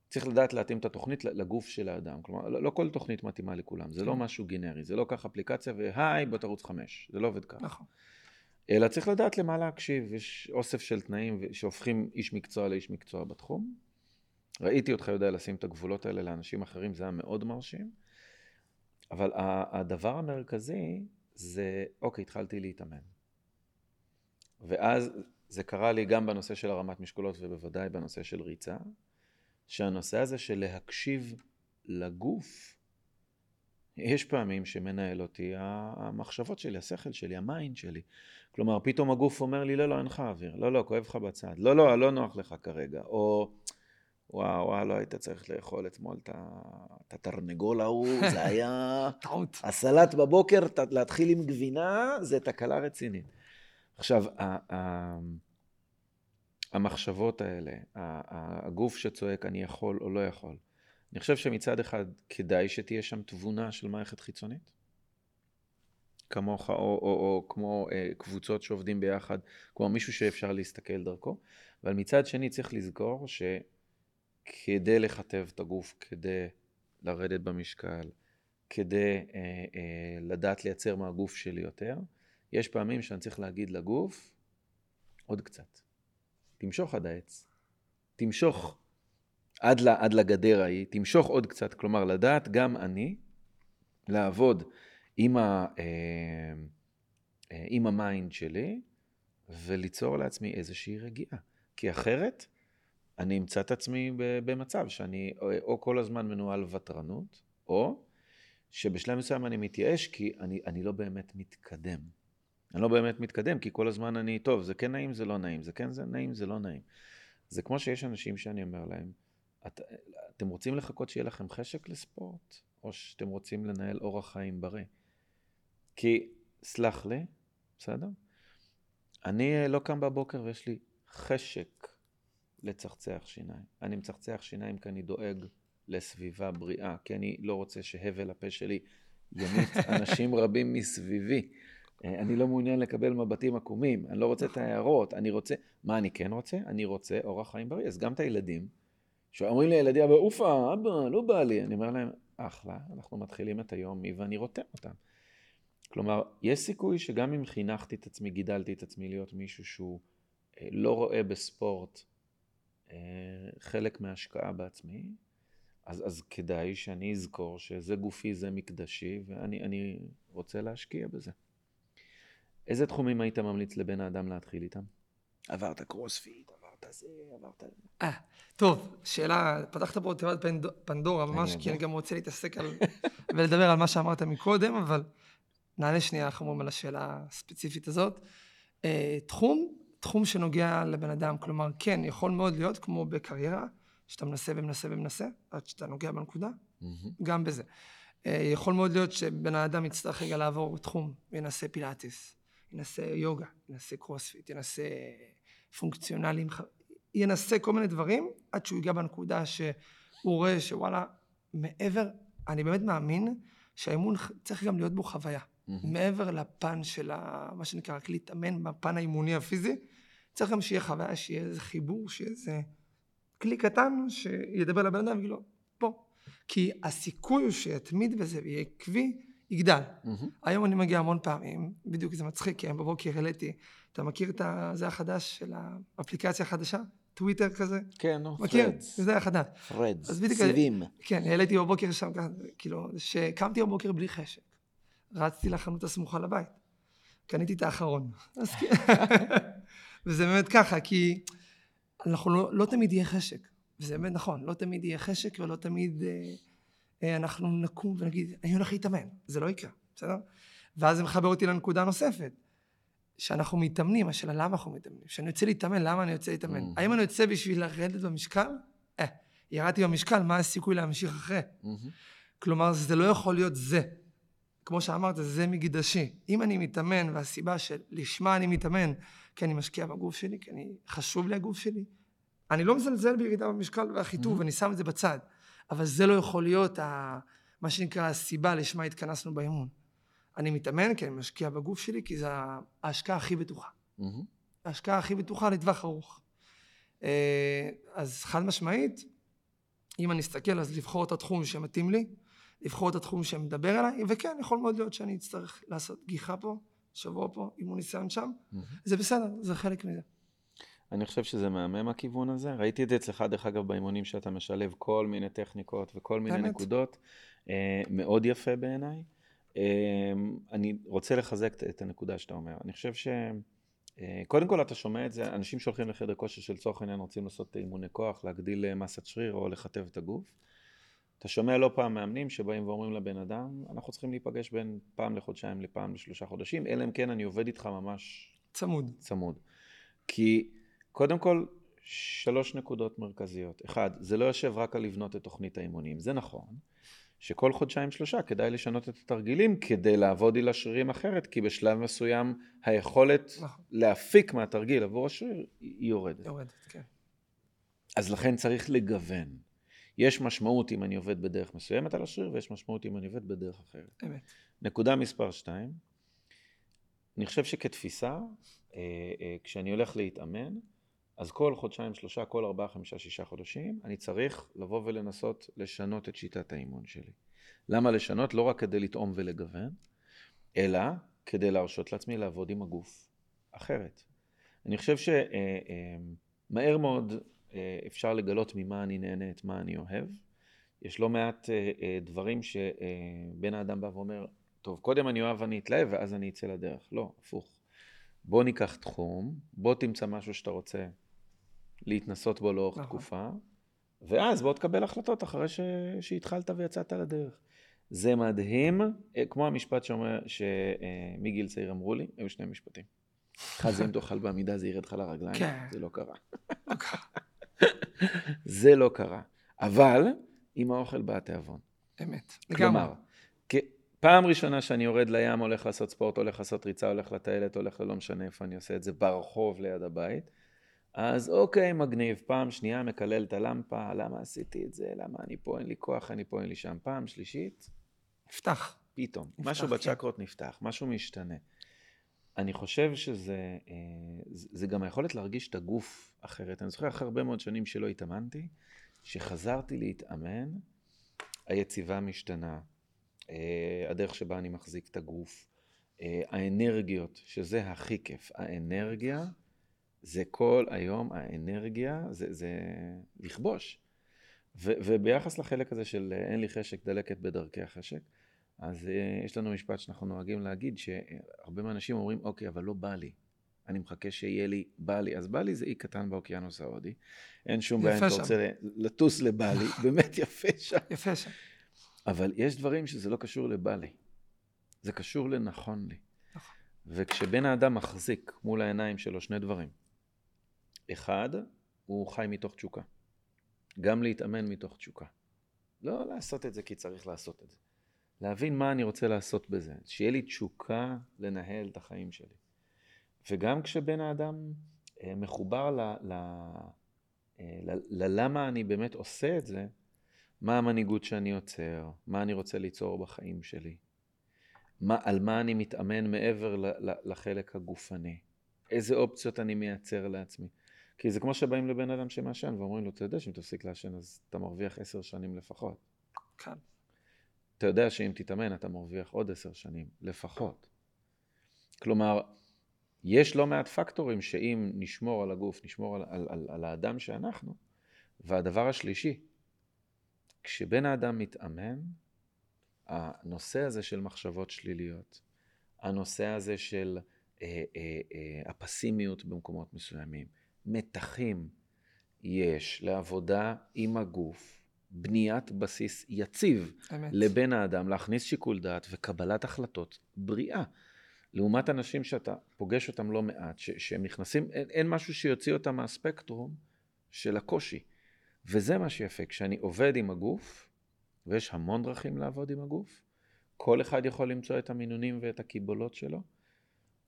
צריך לדעת להתאים את התוכנית לגוף של האדם. כלומר, לא, לא כל תוכנית מתאימה לכולם, זה לא כן. משהו גנרי, זה לא קח אפליקציה והי, בוא תרוץ חמש, זה לא עובד ככה. נכון. אלא צריך לדעת למה להקשיב, יש אוסף של תנאים שהופכים איש מקצוע לאיש מקצוע בתחום. ראיתי אותך יודע לשים את הגבולות האלה לאנשים אחרים, זה היה מאוד מרשים. אבל הדבר המרכזי זה, אוקיי, התחלתי להתאמן. ואז זה קרה לי גם בנושא של הרמת משקולות ובוודאי בנושא של ריצה, שהנושא הזה של להקשיב לגוף, יש פעמים שמנהל אותי המחשבות שלי, השכל שלי, ה mind שלי. כלומר, פתאום הגוף אומר לי, לא, לא, אין לך אוויר, לא, לא, כואב לך בצד, לא, לא, לא נוח לך כרגע, או וואו, וואו, לא היית צריך לאכול אתמול את התרנגול ההוא, זה היה... טעות. הסלט בבוקר, להתחיל עם גבינה, זה תקלה רצינית. עכשיו, המחשבות האלה, הגוף שצועק אני יכול או לא יכול, אני חושב שמצד אחד כדאי שתהיה שם תבונה של מערכת חיצונית, כמוך, או, או, או כמו אה, קבוצות שעובדים ביחד, כמו מישהו שאפשר להסתכל דרכו, אבל מצד שני צריך לזכור שכדי לכתב את הגוף, כדי לרדת במשקל, כדי אה, אה, לדעת לייצר מהגוף שלי יותר, יש פעמים שאני צריך להגיד לגוף, עוד קצת. תמשוך עד העץ. תמשוך עד, ל, עד לגדר ההיא, תמשוך עוד קצת, כלומר לדעת גם אני לעבוד עם, ה, אה, אה, עם ה mind שלי וליצור לעצמי איזושהי רגיעה. כי אחרת אני אמצא את עצמי במצב שאני או כל הזמן מנוהל ותרנות, או שבשלב מסוים אני מתייאש כי אני, אני לא באמת מתקדם. אני לא באמת מתקדם, כי כל הזמן אני, טוב, זה כן נעים, זה לא נעים, זה כן זה נעים, זה לא נעים. זה כמו שיש אנשים שאני אומר להם, את, אתם רוצים לחכות שיהיה לכם חשק לספורט, או שאתם רוצים לנהל אורח חיים בריא? כי, סלח לי, בסדר? אני לא קם בבוקר ויש לי חשק לצחצח שיניים. אני מצחצח שיניים כי אני דואג לסביבה בריאה, כי אני לא רוצה שהבל הפה שלי ימית אנשים רבים מסביבי. אה, אני לא מעוניין לקבל מבטים עקומים, אני לא רוצה את ההערות, אני רוצה... מה אני כן רוצה? אני רוצה אורח חיים בריא. אז גם את הילדים, שאומרים לי ילדים, אבל אופה, אבא, לא בא לי. אני אומר להם, אחלה, אנחנו מתחילים את היום מי ואני רותם אותם. כלומר, יש סיכוי שגם אם חינכתי את עצמי, גידלתי את עצמי להיות מישהו שהוא אה, לא רואה בספורט חלק מההשקעה בעצמי, אז, אז כדאי שאני אזכור שזה גופי, זה מקדשי, ואני רוצה להשקיע בזה. איזה תחומים היית ממליץ לבן האדם להתחיל איתם? עברת קרוספיט, עברת זה, עברת... אה, טוב, שאלה, פתחת פה תיבת פנדורה ממש, כי אני גם רוצה להתעסק על... ולדבר על מה שאמרת מקודם, אבל נענה שנייה, איך אומרים, על השאלה הספציפית הזאת. אה, תחום, תחום שנוגע לבן אדם, כלומר, כן, יכול מאוד להיות כמו בקריירה, שאתה מנסה ומנסה ומנסה, עד שאתה נוגע בנקודה, גם בזה. אה, יכול מאוד להיות שבן האדם יצטרך רגע לעבור תחום, וינסה פילאטיס, ינסה יוגה, ינסה קרוספיט, ינסה פונקציונלים, ינסה כל מיני דברים, עד שהוא ייגע בנקודה שהוא רואה שוואלה, מעבר, אני באמת מאמין שהאימון צריך גם להיות בו חוויה. Mm-hmm. מעבר לפן של ה, מה שנקרא, רק להתאמן בפן האימוני הפיזי, צריך גם שיהיה חוויה, שיהיה איזה חיבור, שיהיה איזה כלי קטן שידבר לבן אדם ויגיד לו, בוא. כי הסיכוי הוא שיתמיד בזה ויהיה עקבי, יגדל. אמ-המ. היום אני מגיע המון פעמים, בדיוק זה מצחיק, כי היום בבוקר העליתי, אתה מכיר את זה החדש של האפליקציה החדשה? טוויטר כזה? כן, נו, מכיר? Threads. זה החדש. Threads, סיבים. כן, העליתי בבוקר שם, כאילו, שקמתי בבוקר בלי חשק. רצתי לחנות הסמוכה לבית. קניתי את האחרון. וזה באמת ככה, כי אנחנו לא, לא תמיד יהיה חשק. וזה באמת נכון, לא תמיד יהיה חשק ולא תמיד אה, אה, אנחנו נקום ונגיד, אני הולך להתאמן. זה לא יקרה, בסדר? ואז זה מחבר אותי לנקודה נוספת. שאנחנו מתאמנים, השאלה למה אנחנו מתאמנים. כשאני יוצא להתאמן, למה אני יוצא להתאמן? Mm-hmm. האם אני יוצא בשביל לרדת במשקל? אה, ירדתי במשקל, מה הסיכוי להמשיך אחרי? Mm-hmm. כלומר, זה לא יכול להיות זה. כמו שאמרת, זה מקדשי. אם אני מתאמן, והסיבה שלשמה אני מתאמן, כי אני משקיע בגוף שלי, כי אני, חשוב לי הגוף שלי, אני לא מזלזל בירידה במשקל והחיטוב, mm-hmm. אני שם את זה בצד. אבל זה לא יכול להיות ה, מה שנקרא הסיבה לשמה התכנסנו באימון. אני מתאמן כי אני משקיע בגוף שלי, כי זו ההשקעה הכי בטוחה. Mm-hmm. ההשקעה הכי בטוחה לטווח ארוך. אה, אז חד משמעית, אם אני אסתכל, אז לבחור את התחום שמתאים לי, לבחור את התחום שמדבר אליי, וכן, יכול מאוד להיות שאני אצטרך לעשות גיחה פה, שבוע פה, אימון ניסיון שם. זה בסדר, זה חלק מזה. אני חושב שזה מהמם הכיוון הזה. ראיתי את זה אצלך, דרך אגב, באימונים שאתה משלב כל מיני טכניקות וכל מיני באמת? נקודות. אה, מאוד יפה בעיניי. אה, אני רוצה לחזק את הנקודה שאתה אומר. אני חושב ש... אה, קודם כל אתה שומע את זה, אנשים שהולכים לחדר כושר שלצורך העניין רוצים לעשות אימוני כוח, להגדיל מסת שריר או לכתב את הגוף. אתה שומע לא פעם מאמנים שבאים ואומרים לבן אדם, אנחנו צריכים להיפגש בין פעם לחודשיים לפעם לשלושה חודשים, אלא אם כן אני עובד איתך ממש... צמוד. צמוד. כי קודם כל, שלוש נקודות מרכזיות. אחד, זה לא יושב רק על לבנות את תוכנית האימונים, זה נכון. שכל חודשיים שלושה כדאי לשנות את התרגילים כדי לעבוד עם השרירים אחרת, כי בשלב מסוים היכולת נכון. להפיק מהתרגיל עבור השריר היא יורדת. יורדת, כן. אז לכן צריך לגוון. יש משמעות אם אני עובד בדרך מסוימת על השריר, ויש משמעות אם אני עובד בדרך אחרת. אמת. נקודה מספר שתיים, אני חושב שכתפיסה, אה, אה, כשאני הולך להתאמן, אז כל חודשיים, שלושה, כל ארבעה, חמישה, שישה חודשים, אני צריך לבוא ולנסות לשנות את שיטת האימון שלי. למה לשנות? לא רק כדי לטעום ולגוון, אלא כדי להרשות לעצמי לעבוד עם הגוף אחרת. אני חושב שמהר אה, מאוד אפשר לגלות ממה אני נהנה, את מה אני אוהב. יש לא מעט אה, אה, דברים שבן האדם בא ואומר, טוב, קודם אני אוהב ואני אתלהב ואז אני אצא לדרך. לא, הפוך. בוא ניקח תחום, בוא תמצא משהו שאתה רוצה להתנסות בו לאורך נכון. תקופה, ואז בוא תקבל החלטות אחרי ש... שהתחלת ויצאת לדרך. זה מדהים, כמו המשפט שאומר, שמגיל צעיר אמרו לי, היו שני משפטים. אחד זה אם תאכל בעמידה זה ירד לך לרגליים, כן. זה לא קרה. זה לא קרה. אבל עם האוכל בא התיאבון. אמת. כלומר, פעם ראשונה שאני יורד לים, הולך לעשות ספורט, הולך לעשות ריצה, הולך לטיילת, הולך ללא משנה איפה אני עושה את זה, ברחוב ליד הבית, אז אוקיי, מגניב. פעם שנייה מקלל את הלמפה, למה עשיתי את זה, למה אני פה, אין לי כוח, אני פה, אין לי שם. פעם שלישית, נפתח. פתאום. נפתח, משהו כן. בצ'קרות נפתח, משהו משתנה. אני חושב שזה אה, זה גם היכולת להרגיש את הגוף אחרת. אני זוכר אחרי הרבה מאוד שנים שלא התאמנתי, שחזרתי להתאמן, היציבה משתנה, אה, הדרך שבה אני מחזיק את הגוף, אה, האנרגיות, שזה הכי כיף. האנרגיה, זה כל היום, האנרגיה, זה, זה לכבוש. ו, וביחס לחלק הזה של אין לי חשק, דלקת בדרכי החשק, אז אה, יש לנו משפט שאנחנו נוהגים להגיד, שהרבה מהאנשים אומרים, אוקיי, אבל לא בא לי. אני מחכה שיהיה לי בא לי. אז בא לי זה אי קטן באוקיינוס ההודי. אין שום בעיה אם אתה רוצה לטוס לבא לי, באמת יפה שם. יפה שם. אבל יש דברים שזה לא קשור לבא לי. זה קשור לנכון לי. נכון. וכשבן האדם מחזיק מול העיניים שלו שני דברים. אחד, הוא חי מתוך תשוקה. גם להתאמן מתוך תשוקה. לא לעשות את זה כי צריך לעשות את זה. להבין מה אני רוצה לעשות בזה, שיהיה לי תשוקה לנהל את החיים שלי. וגם כשבן האדם אה, מחובר ל, ל, אה, ל, ללמה אני באמת עושה את זה, מה המנהיגות שאני יוצר, מה אני רוצה ליצור בחיים שלי, מה, על מה אני מתאמן מעבר ל, ל, לחלק הגופני, איזה אופציות אני מייצר לעצמי. כי זה כמו שבאים לבן אדם שמעשן ואומרים לו, אתה יודע שאם תפסיק לעשן אז אתה מרוויח עשר שנים לפחות. כן. אתה יודע שאם תתאמן אתה מרוויח עוד עשר שנים, לפחות. כלומר, יש לא מעט פקטורים שאם נשמור על הגוף, נשמור על, על, על, על האדם שאנחנו, והדבר השלישי, כשבן האדם מתאמן, הנושא הזה של מחשבות שליליות, הנושא הזה של אה, אה, אה, הפסימיות במקומות מסוימים, מתחים יש לעבודה עם הגוף, בניית בסיס יציב אמת. לבן האדם, להכניס שיקול דעת וקבלת החלטות בריאה. לעומת אנשים שאתה פוגש אותם לא מעט, ש- שהם נכנסים, אין, אין משהו שיוציא אותם מהספקטרום של הקושי. וזה מה שיפה, כשאני עובד עם הגוף, ויש המון דרכים לעבוד עם הגוף, כל אחד יכול למצוא את המינונים ואת הקיבולות שלו,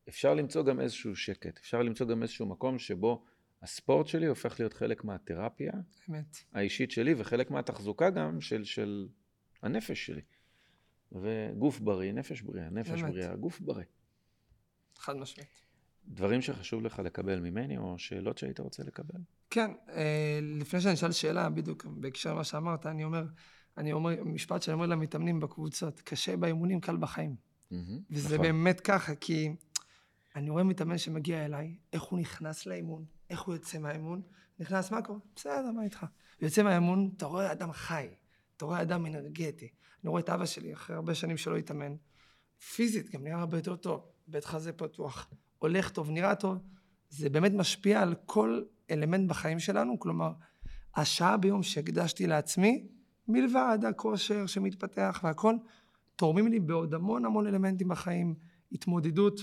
אפשר למצוא גם איזשהו שקט, אפשר למצוא גם איזשהו מקום שבו הספורט שלי הופך להיות חלק מהתרפיה אמת. האישית שלי, וחלק מהתחזוקה גם של, של הנפש שלי. וגוף בריא, נפש בריאה, נפש אמת. בריאה, גוף בריא. חד משמעית. דברים שחשוב לך לקבל ממני, או שאלות שהיית רוצה לקבל? כן, אה, לפני שאני אשאל שאלה, בדיוק בהקשר למה שאמרת, אני אומר, אני אומר, משפט שאני אומר למתאמנים בקבוצות, קשה באימונים, קל בחיים. Mm-hmm, וזה נכון. באמת ככה, כי אני רואה מתאמן שמגיע אליי, איך הוא נכנס לאימון, איך הוא יוצא מהאימון, נכנס, מה קורה? בסדר, מה איתך? יוצא מהאימון, אתה רואה אדם חי, אתה רואה אדם אנרגטי. אני רואה את אבא שלי, אחרי הרבה שנים שלא התאמן, פיזית גם נראה הרבה יותר טוב, בית חזה פתוח, הולך טוב, נראה טוב, זה באמת משפיע על כל אלמנט בחיים שלנו, כלומר, השעה ביום שהקדשתי לעצמי, מלבד הכושר שמתפתח והכל, תורמים לי בעוד המון המון אלמנטים בחיים, התמודדות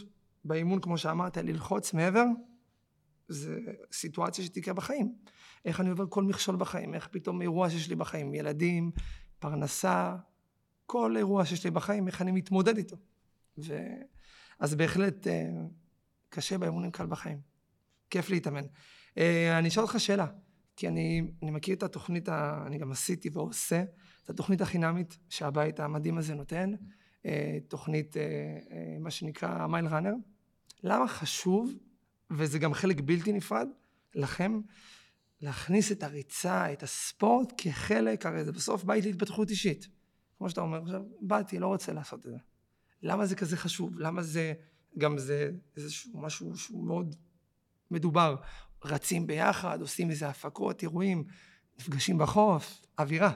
באימון, כמו שאמרת, ללחוץ מעבר, זה סיטואציה שתקרה בחיים. איך אני עובר כל מכשול בחיים, איך פתאום אירוע שיש לי בחיים, ילדים, פרנסה, כל אירוע שיש לי בחיים, איך אני מתמודד איתו. ו... אז בהחלט אה, קשה באימונים קל בחיים. כיף להתאמן. אה, אני אשאל אותך שאלה, כי אני, אני מכיר את התוכנית, אני גם עשיתי ועושה, את התוכנית החינמית שהבית המדהים הזה נותן, אה, תוכנית, מה שנקרא מייל ראנר. למה חשוב, וזה גם חלק בלתי נפרד, לכם, להכניס את הריצה, את הספורט, כחלק, הרי זה בסוף בית להתפתחות אישית. כמו שאתה אומר עכשיו, באתי, לא רוצה לעשות את זה. למה זה כזה חשוב? למה זה, גם זה איזשהו משהו שהוא מאוד מדובר. רצים ביחד, עושים איזה הפקות, אירועים, נפגשים בחוף, אווירה.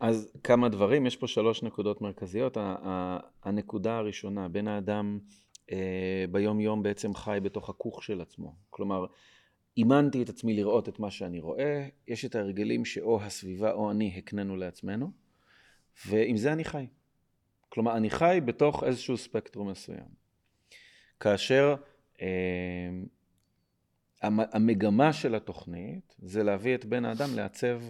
אז כמה דברים, יש פה שלוש נקודות מרכזיות. הנקודה הראשונה, בן האדם ביום יום בעצם חי בתוך הכוך של עצמו. כלומר, אימנתי את עצמי לראות את מה שאני רואה, יש את ההרגלים שאו הסביבה או אני הקננו לעצמנו, ועם זה אני חי. כלומר, אני חי בתוך איזשהו ספקטרום מסוים. כאשר אה, המגמה של התוכנית זה להביא את בן האדם לעצב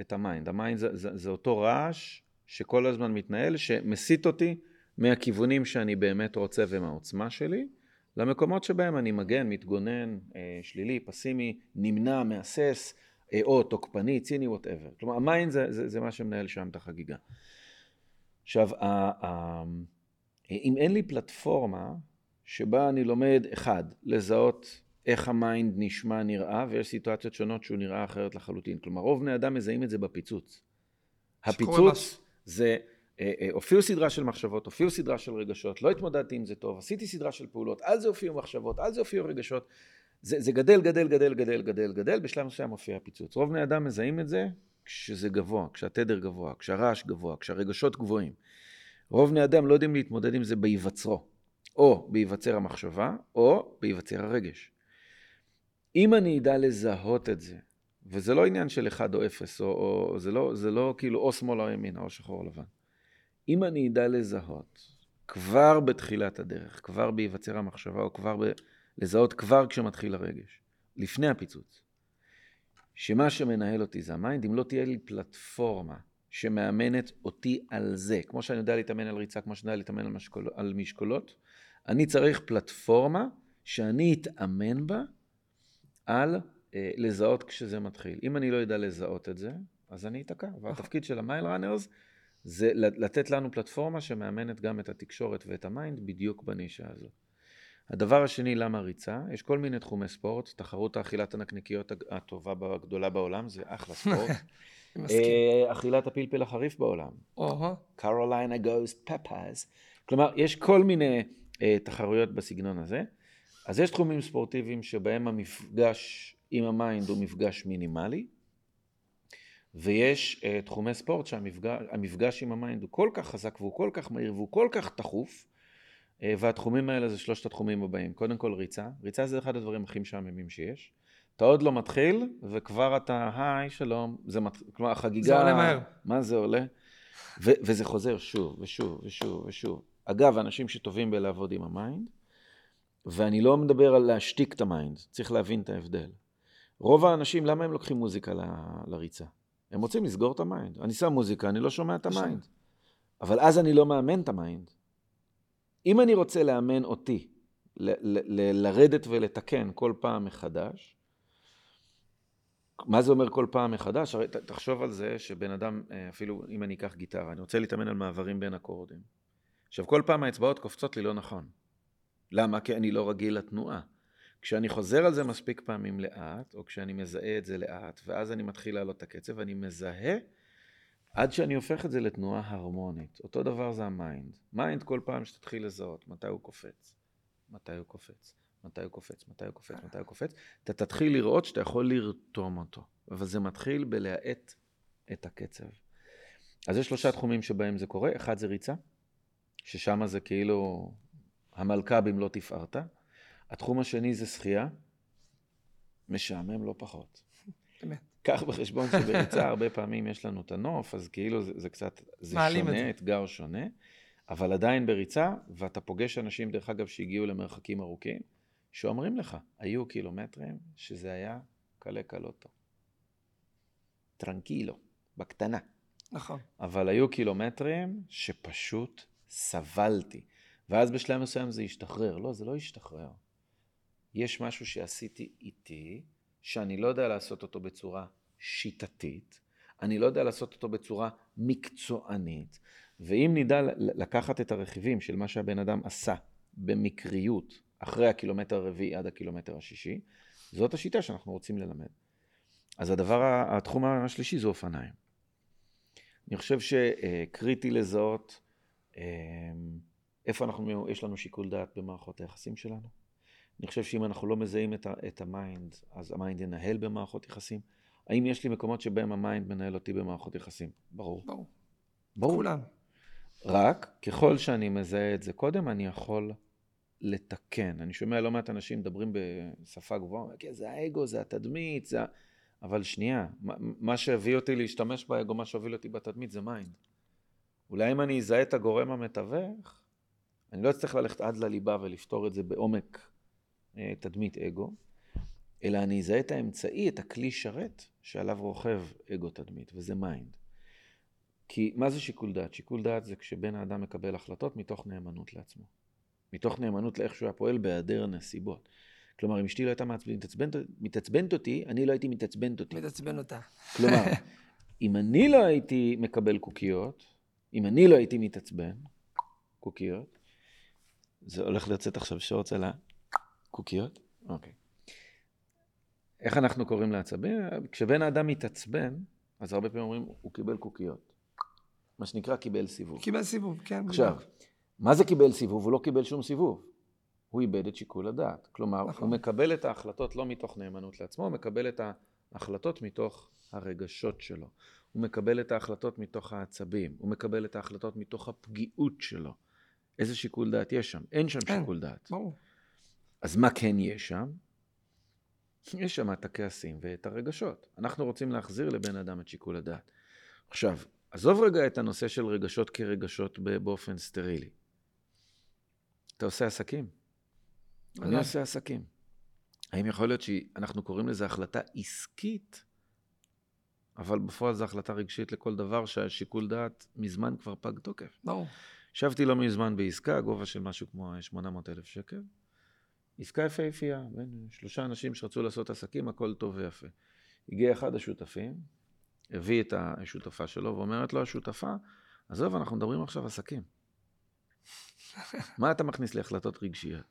את ה mind. ה mind זה, זה, זה אותו רעש שכל הזמן מתנהל, שמסיט אותי מהכיוונים שאני באמת רוצה ומהעוצמה שלי, למקומות שבהם אני מגן, מתגונן, אה, שלילי, פסימי, נמנע, מהסס, אה, או תוקפני, ציני, whatever. כלומר, ה mind זה, זה, זה מה שמנהל שם את החגיגה. עכשיו, אם אין לי פלטפורמה שבה אני לומד, אחד, לזהות איך ה mind נשמע, נראה, ויש סיטואציות שונות שהוא נראה אחרת לחלוטין. כלומר, רוב בני אדם מזהים את זה בפיצוץ. הפיצוץ זה, הופיעו סדרה של מחשבות, הופיעו סדרה של רגשות, לא התמודדתי עם זה טוב, עשיתי סדרה של פעולות, על זה הופיעו מחשבות, על זה הופיעו רגשות. זה, זה גדל, גדל, גדל, גדל, גדל, גדל, בשלב מסוים מופיע הפיצוץ. רוב בני אדם מזהים את זה כשזה גבוה, כשהתדר גבוה, כשהרעש גבוה, כשהרגשות גבוהים. רוב בני אדם לא יודעים להתמודד עם זה בהיווצרו, או בהיווצר המחשבה, או בהיווצר הרגש. אם אני אדע לזהות את זה, וזה לא עניין של אחד או אפס, או, או זה, לא, זה לא כאילו או שמאל או ימין, או שחור או לבן. אם אני אדע לזהות כבר בתחילת הדרך, כבר בהיווצר המחשבה, או כבר ב... לזהות כבר כשמתחיל הרגש, לפני הפיצוץ, שמה שמנהל אותי זה ה mind, אם לא תהיה לי פלטפורמה שמאמנת אותי על זה, כמו שאני יודע להתאמן על ריצה, כמו שאני יודע להתאמן על, משקול, על משקולות, אני צריך פלטפורמה שאני אתאמן בה על אה, לזהות כשזה מתחיל. אם אני לא יודע לזהות את זה, אז אני אתקע. והתפקיד של ה Mind Runners זה לתת לנו פלטפורמה שמאמנת גם את התקשורת ואת ה mind בדיוק בנישה הזו. הדבר השני, למה ריצה? יש כל מיני תחומי ספורט, תחרות האכילת הנקניקיות הטובה הגדולה בעולם, זה אחלה ספורט. אה, אכילת הפלפל החריף בעולם. קרוליינה גוסט פפאז. כלומר, יש כל מיני uh, תחרויות בסגנון הזה. אז יש תחומים ספורטיביים שבהם המפגש עם ה mind הוא מפגש מינימלי, ויש uh, תחומי ספורט שהמפגש עם ה mind הוא כל כך חזק והוא כל כך מהיר והוא כל כך תכוף, uh, והתחומים האלה זה שלושת התחומים הבאים. קודם כל ריצה, ריצה זה אחד הדברים הכי משעממים שיש. אתה עוד לא מתחיל, וכבר אתה, היי, שלום, זה מת... כלומר, החגיגה... זה עולה מהר. מה זה עולה? ו- וזה חוזר שוב ושוב ושוב ושוב. אגב, אנשים שטובים בלעבוד עם ה mind, ואני לא מדבר על להשתיק את ה mind, צריך להבין את ההבדל. רוב האנשים, למה הם לוקחים מוזיקה ל- לריצה? הם רוצים לסגור את ה mind. אני שם מוזיקה, אני לא שומע את ה mind. אבל אז אני לא מאמן את ה mind. אם אני רוצה לאמן אותי, לרדת ולתקן כל פעם מחדש, מה זה אומר כל פעם מחדש? הרי תחשוב על זה שבן אדם, אה, אפילו אם אני אקח גיטרה, אני רוצה להתאמן על מעברים בין אקורדים. עכשיו, כל פעם האצבעות קופצות לי לא נכון. למה? כי אני לא רגיל לתנועה. כשאני חוזר על זה מספיק פעמים לאט, או כשאני מזהה את זה לאט, ואז אני מתחיל להעלות את הקצב, אני מזהה עד שאני הופך את זה לתנועה הרמונית. אותו דבר זה ה mind. mind כל פעם שתתחיל לזהות מתי הוא קופץ, מתי הוא קופץ, מתי הוא קופץ, מתי הוא קופץ, מתי הוא קופץ, אתה תתחיל לראות שאתה יכול לרתום אותו. אבל זה מתחיל בלהאט את הקצב. אז יש שלושה תחומים שבהם זה קורה. אחד זה ריצה, ששם זה כאילו המלכה במלוא תפארתה. התחום השני זה שחייה, משעמם לא פחות. באמת. קח בחשבון שבריצה הרבה פעמים יש לנו את הנוף, אז כאילו זה, זה קצת, זה שונה, אתגר שונה, אבל עדיין בריצה, ואתה פוגש אנשים, דרך אגב, שהגיעו למרחקים ארוכים, שאומרים לך, היו קילומטרים שזה היה קלה קלוטו. טרנקילו, בקטנה. נכון. אבל היו קילומטרים שפשוט סבלתי. ואז בשלב מסוים זה השתחרר. לא, זה לא השתחרר. יש משהו שעשיתי איתי, שאני לא יודע לעשות אותו בצורה שיטתית, אני לא יודע לעשות אותו בצורה מקצוענית, ואם נדע לקחת את הרכיבים של מה שהבן אדם עשה במקריות, אחרי הקילומטר הרביעי עד הקילומטר השישי, זאת השיטה שאנחנו רוצים ללמד. אז הדבר, התחום השלישי זה אופניים. אני חושב שקריטי לזהות אמ, איפה אנחנו, יש לנו שיקול דעת במערכות היחסים שלנו, אני חושב שאם אנחנו לא מזהים את, ה- את ה mind, אז ה mind ינהל במערכות יחסים. האם יש לי מקומות שבהם ה mind מנהל אותי במערכות יחסים? ברור. ברור. ברור. כולם. רק ככל שאני מזהה את זה קודם, אני יכול לתקן. אני שומע לא מעט אנשים מדברים בשפה גבוהה, כן, זה האגו, זה התדמית, זה... ה-" אבל שנייה, מה- מה שהביא אותי להשתמש באגו, מה שהוביל אותי בתדמית זה mind. אולי אם אני אזהה את הגורם המתווך, אני לא אצטרך ללכת עד לליבה ולפתור את זה בעומק תדמית אגו, אלא אני אזהה את האמצעי, את הכלי שרת שעליו רוכב אגו תדמית, וזה mind. כי מה זה שיקול דעת? שיקול דעת זה כשבן האדם מקבל החלטות מתוך נאמנות לעצמו. מתוך נאמנות לאיך שהוא היה פועל בהיעדר נסיבות. כלומר, אם אשתי לא הייתה מתעצבנת, מתעצבנת אותי, אני לא הייתי מתעצבנת אותי. מתעצבן אותה. כלומר, אם אני לא הייתי מקבל קוקיות, אם אני לא הייתי מתעצבן, קוקיות, זה הולך לצאת עכשיו שורץ על הקוקיות? אוקיי. איך אנחנו קוראים לעצבים? כשבן האדם מתעצבן, אז הרבה פעמים אומרים, הוא קיבל קוקיות. מה שנקרא, קיבל סיבוב. קיבל סיבוב, כן. עכשיו, בדיוק. מה זה קיבל סיבוב? הוא לא קיבל שום סיבוב. הוא איבד את שיקול הדעת. כלומר, נכון. הוא מקבל את ההחלטות לא מתוך נאמנות לעצמו, הוא מקבל את ההחלטות מתוך הרגשות שלו. הוא מקבל את ההחלטות מתוך העצבים. הוא מקבל את ההחלטות מתוך הפגיעות שלו. איזה שיקול דעת יש שם? אין שם אין. שיקול דעת. ברור. אז מה כן יש שם? יש שם את הכעסים ואת הרגשות. אנחנו רוצים להחזיר לבן אדם את שיקול הדעת. עכשיו, עזוב רגע את הנושא של רגשות כרגשות באופן סטרילי. אתה עושה עסקים? אני בוודאי. עושה עסקים. האם יכול להיות שאנחנו קוראים לזה החלטה עסקית, אבל בפועל זו החלטה רגשית לכל דבר שהשיקול דעת מזמן כבר פג תוקף? ברור. ישבתי לא מזמן בעסקה, גובה של משהו כמו 800 אלף שקל. עסקה יפהפייה, בין שלושה אנשים שרצו לעשות עסקים, הכל טוב ויפה. הגיע אחד השותפים, הביא את השותפה שלו, ואומרת לו השותפה, עזוב, אנחנו מדברים עכשיו עסקים. מה אתה מכניס לי החלטות רגשיות?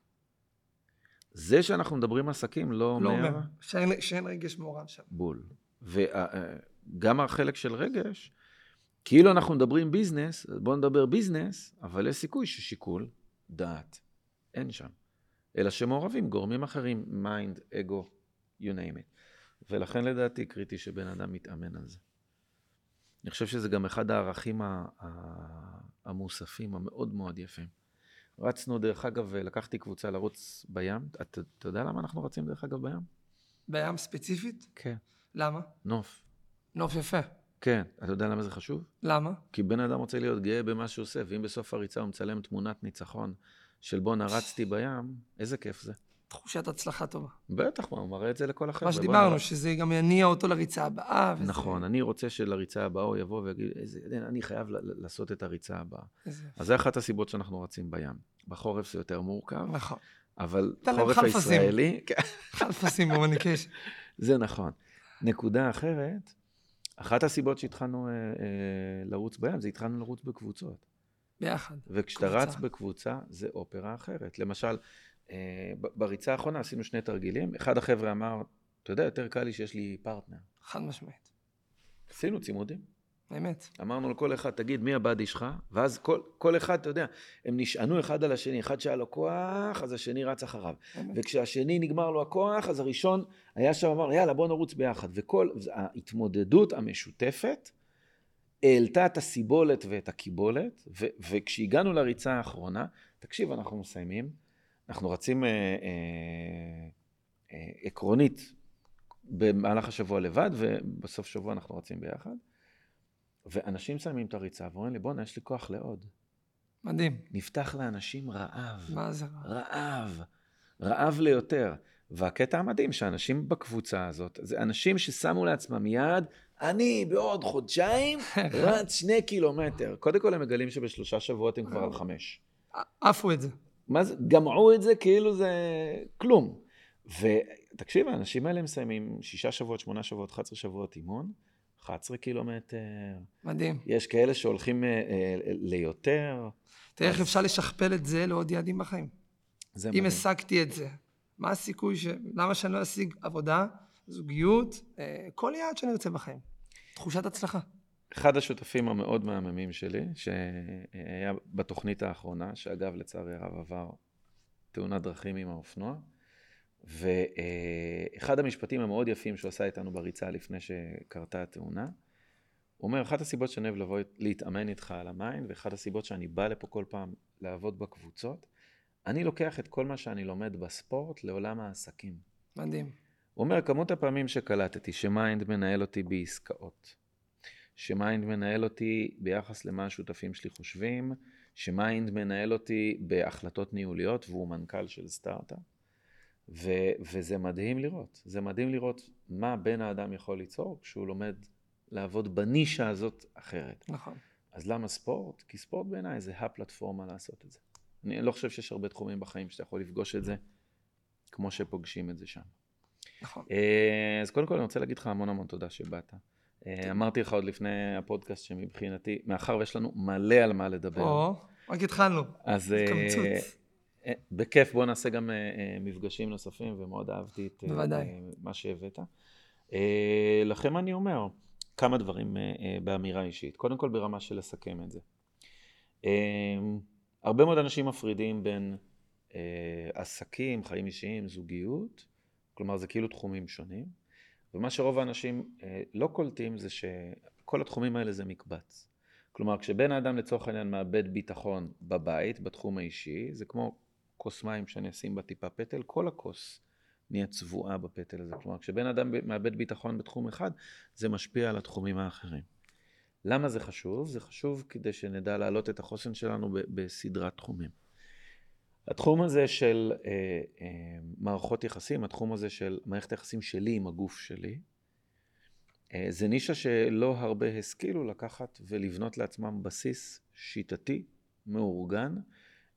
זה שאנחנו מדברים עסקים לא אומר... לא אומר. שאין- שאין רגש מעורב שם. בול. וגם החלק של רגש, כאילו אנחנו מדברים business, בואו נדבר business, אבל יש סיכוי ששיקול דעת אין שם. אלא שמעורבים גורמים אחרים, mind, אגו, you name it. ולכן לדעתי קריטי שבן אדם מתאמן על זה. אני חושב שזה גם אחד הערכים המוספים המאוד מאוד יפים. רצנו, דרך אגב, לקחתי קבוצה לרוץ בים. אתה, אתה יודע למה אנחנו רצים, דרך אגב, בים? בים ספציפית? כן. למה? נוף. נוף יפה. כן. אתה יודע למה זה חשוב? למה? כי בן אדם רוצה להיות גאה במה שהוא עושה, ואם בסוף הריצה הוא מצלם תמונת ניצחון של בואנה רצתי בים, איזה כיף זה. תחושת הצלחה טובה. בטח, הוא מראה את זה לכל החבר'ה. מה שדיברנו, שזה גם יניע אותו לריצה הבאה. וזה- נכון, אני רוצה שלריצה הבאה הוא יבוא ויגיד, איזה, אני חייב לעשות את הריצה הבאה. איזה- אז זה אחת הסיבות שאנחנו רצים בים. בחורף זה יותר מורכב, נכון. אבל חורף. הישראלי, כן, חלפסים במוניקיישן. זה נכון. נקודה אחרת, אחת הסיבות שהתחלנו אה, אה, לרוץ בים, זה התחלנו לרוץ בקבוצות. ביחד. וכשאתה קבוצה. רץ בקבוצה, זה אופרה אחרת. למשל, אה, בריצה האחרונה עשינו שני תרגילים. אחד החבר'ה אמר, אתה יודע, יותר קל לי שיש לי פרטנר. חד משמעית. עשינו צימודים. באמת. אמרנו לכל אחד, תגיד, מי הבאדי שלך? ואז כל, כל אחד, אתה יודע, הם נשענו אחד על השני. אחד שהיה לו כוח, אז השני רץ אחריו. באמת. וכשהשני נגמר לו הכוח, אז הראשון היה שם, אמר, יאללה, בוא נרוץ ביחד. וכל ההתמודדות המשותפת העלתה את הסיבולת ואת הקיבולת, ו- וכשהגענו לריצה האחרונה, תקשיב, אנחנו מסיימים, אנחנו רצים אה, אה, אה, עקרונית במהלך השבוע לבד, ובסוף שבוע אנחנו רצים ביחד, ואנשים מסיימים את הריצה ואומרים לי, בואנה, יש לי כוח לעוד. מדהים. נפתח לאנשים רעב. מה זה רע? רעב, רעב ליותר. והקטע המדהים שאנשים בקבוצה הזאת, זה אנשים ששמו לעצמם יעד, אני בעוד חודשיים רץ שני קילומטר. קודם כל הם מגלים שבשלושה שבועות הם כבר על חמש. עפו את זה. מה זה, גמעו את זה כאילו זה כלום. ותקשיב, האנשים האלה מסיימים שישה שבועות, שמונה שבועות, 11 שבועות אימון, 11 קילומטר. מדהים. יש כאלה שהולכים אה, אה, ליותר. תראה איך אפשר לשכפל את זה לעוד יעדים בחיים. זה אם מדהים. השגתי את זה, מה הסיכוי ש... למה שאני לא אשיג עבודה, זוגיות, אה, כל יעד שאני ארצה בחיים? תחושת הצלחה. אחד השותפים המאוד מהממים שלי, שהיה בתוכנית האחרונה, שאגב, לצערי הרב עבר תאונת דרכים עם האופנוע, ואחד המשפטים המאוד יפים שהוא עשה איתנו בריצה לפני שקרתה התאונה, הוא אומר, אחת הסיבות שאני אוהב לבוא להתאמן איתך על ה mind, ואחת הסיבות שאני בא לפה כל פעם לעבוד בקבוצות, אני לוקח את כל מה שאני לומד בספורט לעולם העסקים. מדהים. הוא אומר, כמות הפעמים שקלטתי ש mind מנהל אותי בעסקאות, ש mind מנהל אותי ביחס למה השותפים שלי חושבים, ש mind מנהל אותי בהחלטות ניהוליות, והוא מנכ"ל של סטארט-אפ. ו- וזה מדהים לראות. זה מדהים לראות מה בן האדם יכול ליצור כשהוא לומד לעבוד בנישה הזאת אחרת. נכון. אז למה ספורט? כי ספורט בעיניי זה הפלטפורמה לעשות את זה. אני לא חושב שיש הרבה תחומים בחיים שאתה יכול לפגוש את זה כמו שפוגשים את זה שם. נכון. אה, אז קודם כל אני רוצה להגיד לך המון המון תודה שבאת. אה, אמרתי לך עוד לפני הפודקאסט שמבחינתי, מאחר ויש לנו מלא על מה לדבר. או, רק התחלנו. אז אה, בכיף בוא נעשה גם מפגשים נוספים, ומאוד אהבתי את בוודאי. מה שהבאת. לכם אני אומר כמה דברים באמירה אישית. קודם כל ברמה של לסכם את זה. הרבה מאוד אנשים מפרידים בין עסקים, חיים אישיים, זוגיות, כלומר זה כאילו תחומים שונים, ומה שרוב האנשים אה, לא קולטים זה שכל התחומים האלה זה מקבץ. כלומר כשבן האדם לצורך העניין מאבד ביטחון בבית, בתחום האישי, זה כמו כוס מים שאני אשים בה טיפה פטל, כל הכוס נהיה צבועה בפטל הזה. כלומר כשבן אדם מאבד ביטחון בתחום אחד, זה משפיע על התחומים האחרים. למה זה חשוב? זה חשוב כדי שנדע להעלות את החוסן שלנו בסדרת תחומים. התחום הזה של אה, אה, מערכות יחסים, התחום הזה של מערכת היחסים שלי עם הגוף שלי, אה, זה נישה שלא הרבה השכילו לקחת ולבנות לעצמם בסיס שיטתי, מאורגן,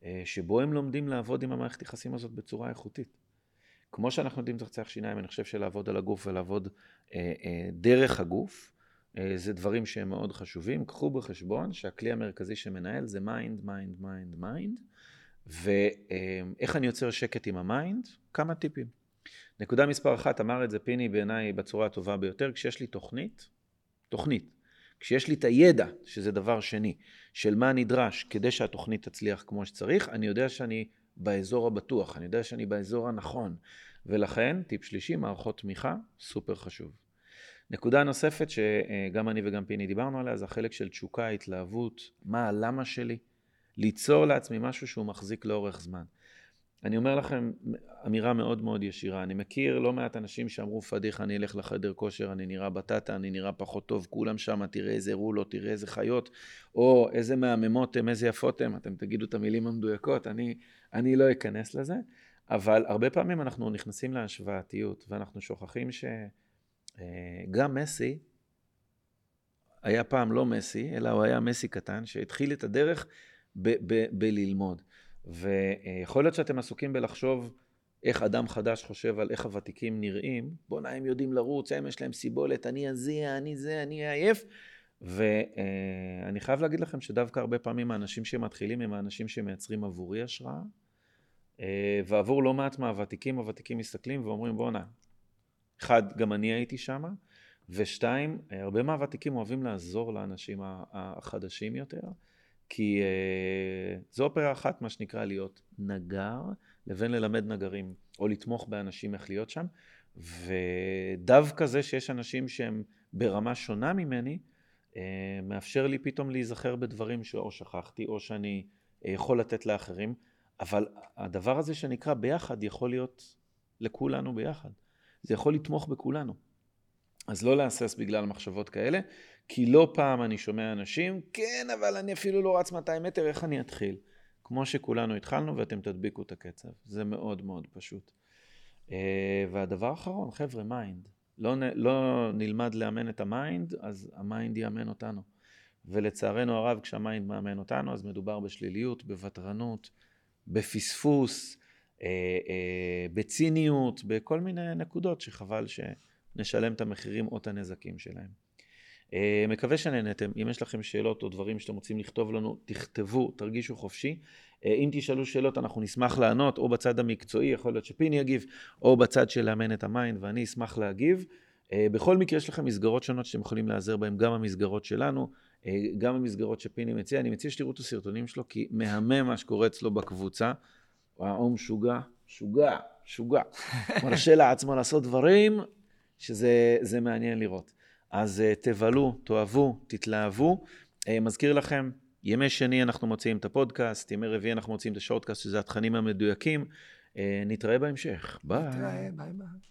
אה, שבו הם לומדים לעבוד עם המערכת יחסים הזאת בצורה איכותית. כמו שאנחנו יודעים לצחצח שיניים, אני חושב שלעבוד על הגוף ולעבוד אה, אה, דרך הגוף, אה, זה דברים שהם מאוד חשובים. קחו בחשבון שהכלי המרכזי שמנהל זה mind, mind, mind, mind. ואיך אני יוצר שקט עם ה mind? כמה טיפים. נקודה מספר אחת, אמר את זה פיני בעיניי בצורה הטובה ביותר, כשיש לי תוכנית, תוכנית, כשיש לי את הידע, שזה דבר שני, של מה נדרש כדי שהתוכנית תצליח כמו שצריך, אני יודע שאני באזור הבטוח, אני יודע שאני באזור הנכון, ולכן, טיפ שלישי, מערכות תמיכה, סופר חשוב. נקודה נוספת שגם אני וגם פיני דיברנו עליה, זה החלק של תשוקה, התלהבות, מה הלמה שלי. ליצור לעצמי משהו שהוא מחזיק לאורך זמן. אני אומר לכם אמירה מאוד מאוד ישירה, אני מכיר לא מעט אנשים שאמרו פדיחה אני אלך לחדר כושר, אני נראה בטטה, אני נראה פחות טוב, כולם שם, תראה איזה רולות, תראה איזה חיות, או איזה מהממות הם, איזה יפות הם, אתם תגידו את המילים המדויקות, אני, אני לא אכנס לזה, אבל הרבה פעמים אנחנו נכנסים להשוואתיות, ואנחנו שוכחים שגם אה, מסי היה פעם לא מסי, אלא הוא היה מסי קטן, שהתחיל את הדרך בללמוד. ויכול להיות שאתם עסוקים בלחשוב איך אדם חדש חושב על איך הוותיקים נראים, בואנה הם יודעים לרוץ, הם יש להם סיבולת, אני הזה, אני זה, אני עייף. ואני חייב להגיד לכם שדווקא הרבה פעמים האנשים שמתחילים הם האנשים שמייצרים עבורי השראה, ועבור לא מעט מהוותיקים, הוותיקים מסתכלים ואומרים בואנה, אחד, גם אני הייתי שם, ושתיים, הרבה מהוותיקים אוהבים לעזור לאנשים החדשים יותר. כי uh, זו אופרה אחת, מה שנקרא להיות נגר, לבין ללמד נגרים, או לתמוך באנשים איך להיות שם. ודווקא זה שיש אנשים שהם ברמה שונה ממני, uh, מאפשר לי פתאום להיזכר בדברים שאו שכחתי, או שאני uh, יכול לתת לאחרים. אבל הדבר הזה שנקרא ביחד יכול להיות לכולנו ביחד. זה יכול לתמוך בכולנו. אז לא להסס בגלל מחשבות כאלה, כי לא פעם אני שומע אנשים, כן, אבל אני אפילו לא רץ 200 מטר, איך אני אתחיל? כמו שכולנו התחלנו ואתם תדביקו את הקצב. זה מאוד מאוד פשוט. אה, והדבר האחרון, חבר'ה, mind. לא, לא נלמד לאמן את ה mind, אז ה mind יאמן אותנו. ולצערנו הרב, כשה mind מאמן אותנו, אז מדובר בשליליות, בוותרנות, בפספוס, אה, אה, בציניות, בכל מיני נקודות שחבל שנשלם את המחירים או את הנזקים שלהם. אה, מקווה שנהנתם, אם יש לכם שאלות או דברים שאתם רוצים לכתוב לנו, תכתבו, תרגישו חופשי. אה, אם תשאלו שאלות אנחנו נשמח לענות, או בצד המקצועי, יכול להיות שפיני יגיב, או בצד של לאמן את ה mind, ואני אשמח להגיב. אה, בכל מקרה יש לכם מסגרות שונות שאתם יכולים להיעזר בהן, גם המסגרות שלנו, גם המסגרות שפיני מציע. אני מציע שתראו את הסרטונים שלו, כי מהמם מה שקורה אצלו בקבוצה. הוא משוגע, משוגע, משוגע. מרשה לעצמו לעשות דברים שזה זה מעניין לראות. אז uh, תבלו, תאהבו, תתלהבו. Uh, מזכיר לכם, ימי שני אנחנו מוציאים את הפודקאסט, ימי רביעי אנחנו מוציאים את ה shortcast, שזה התכנים המדויקים. Uh, נתראה בהמשך. ביי. נתראה, ביי ביי.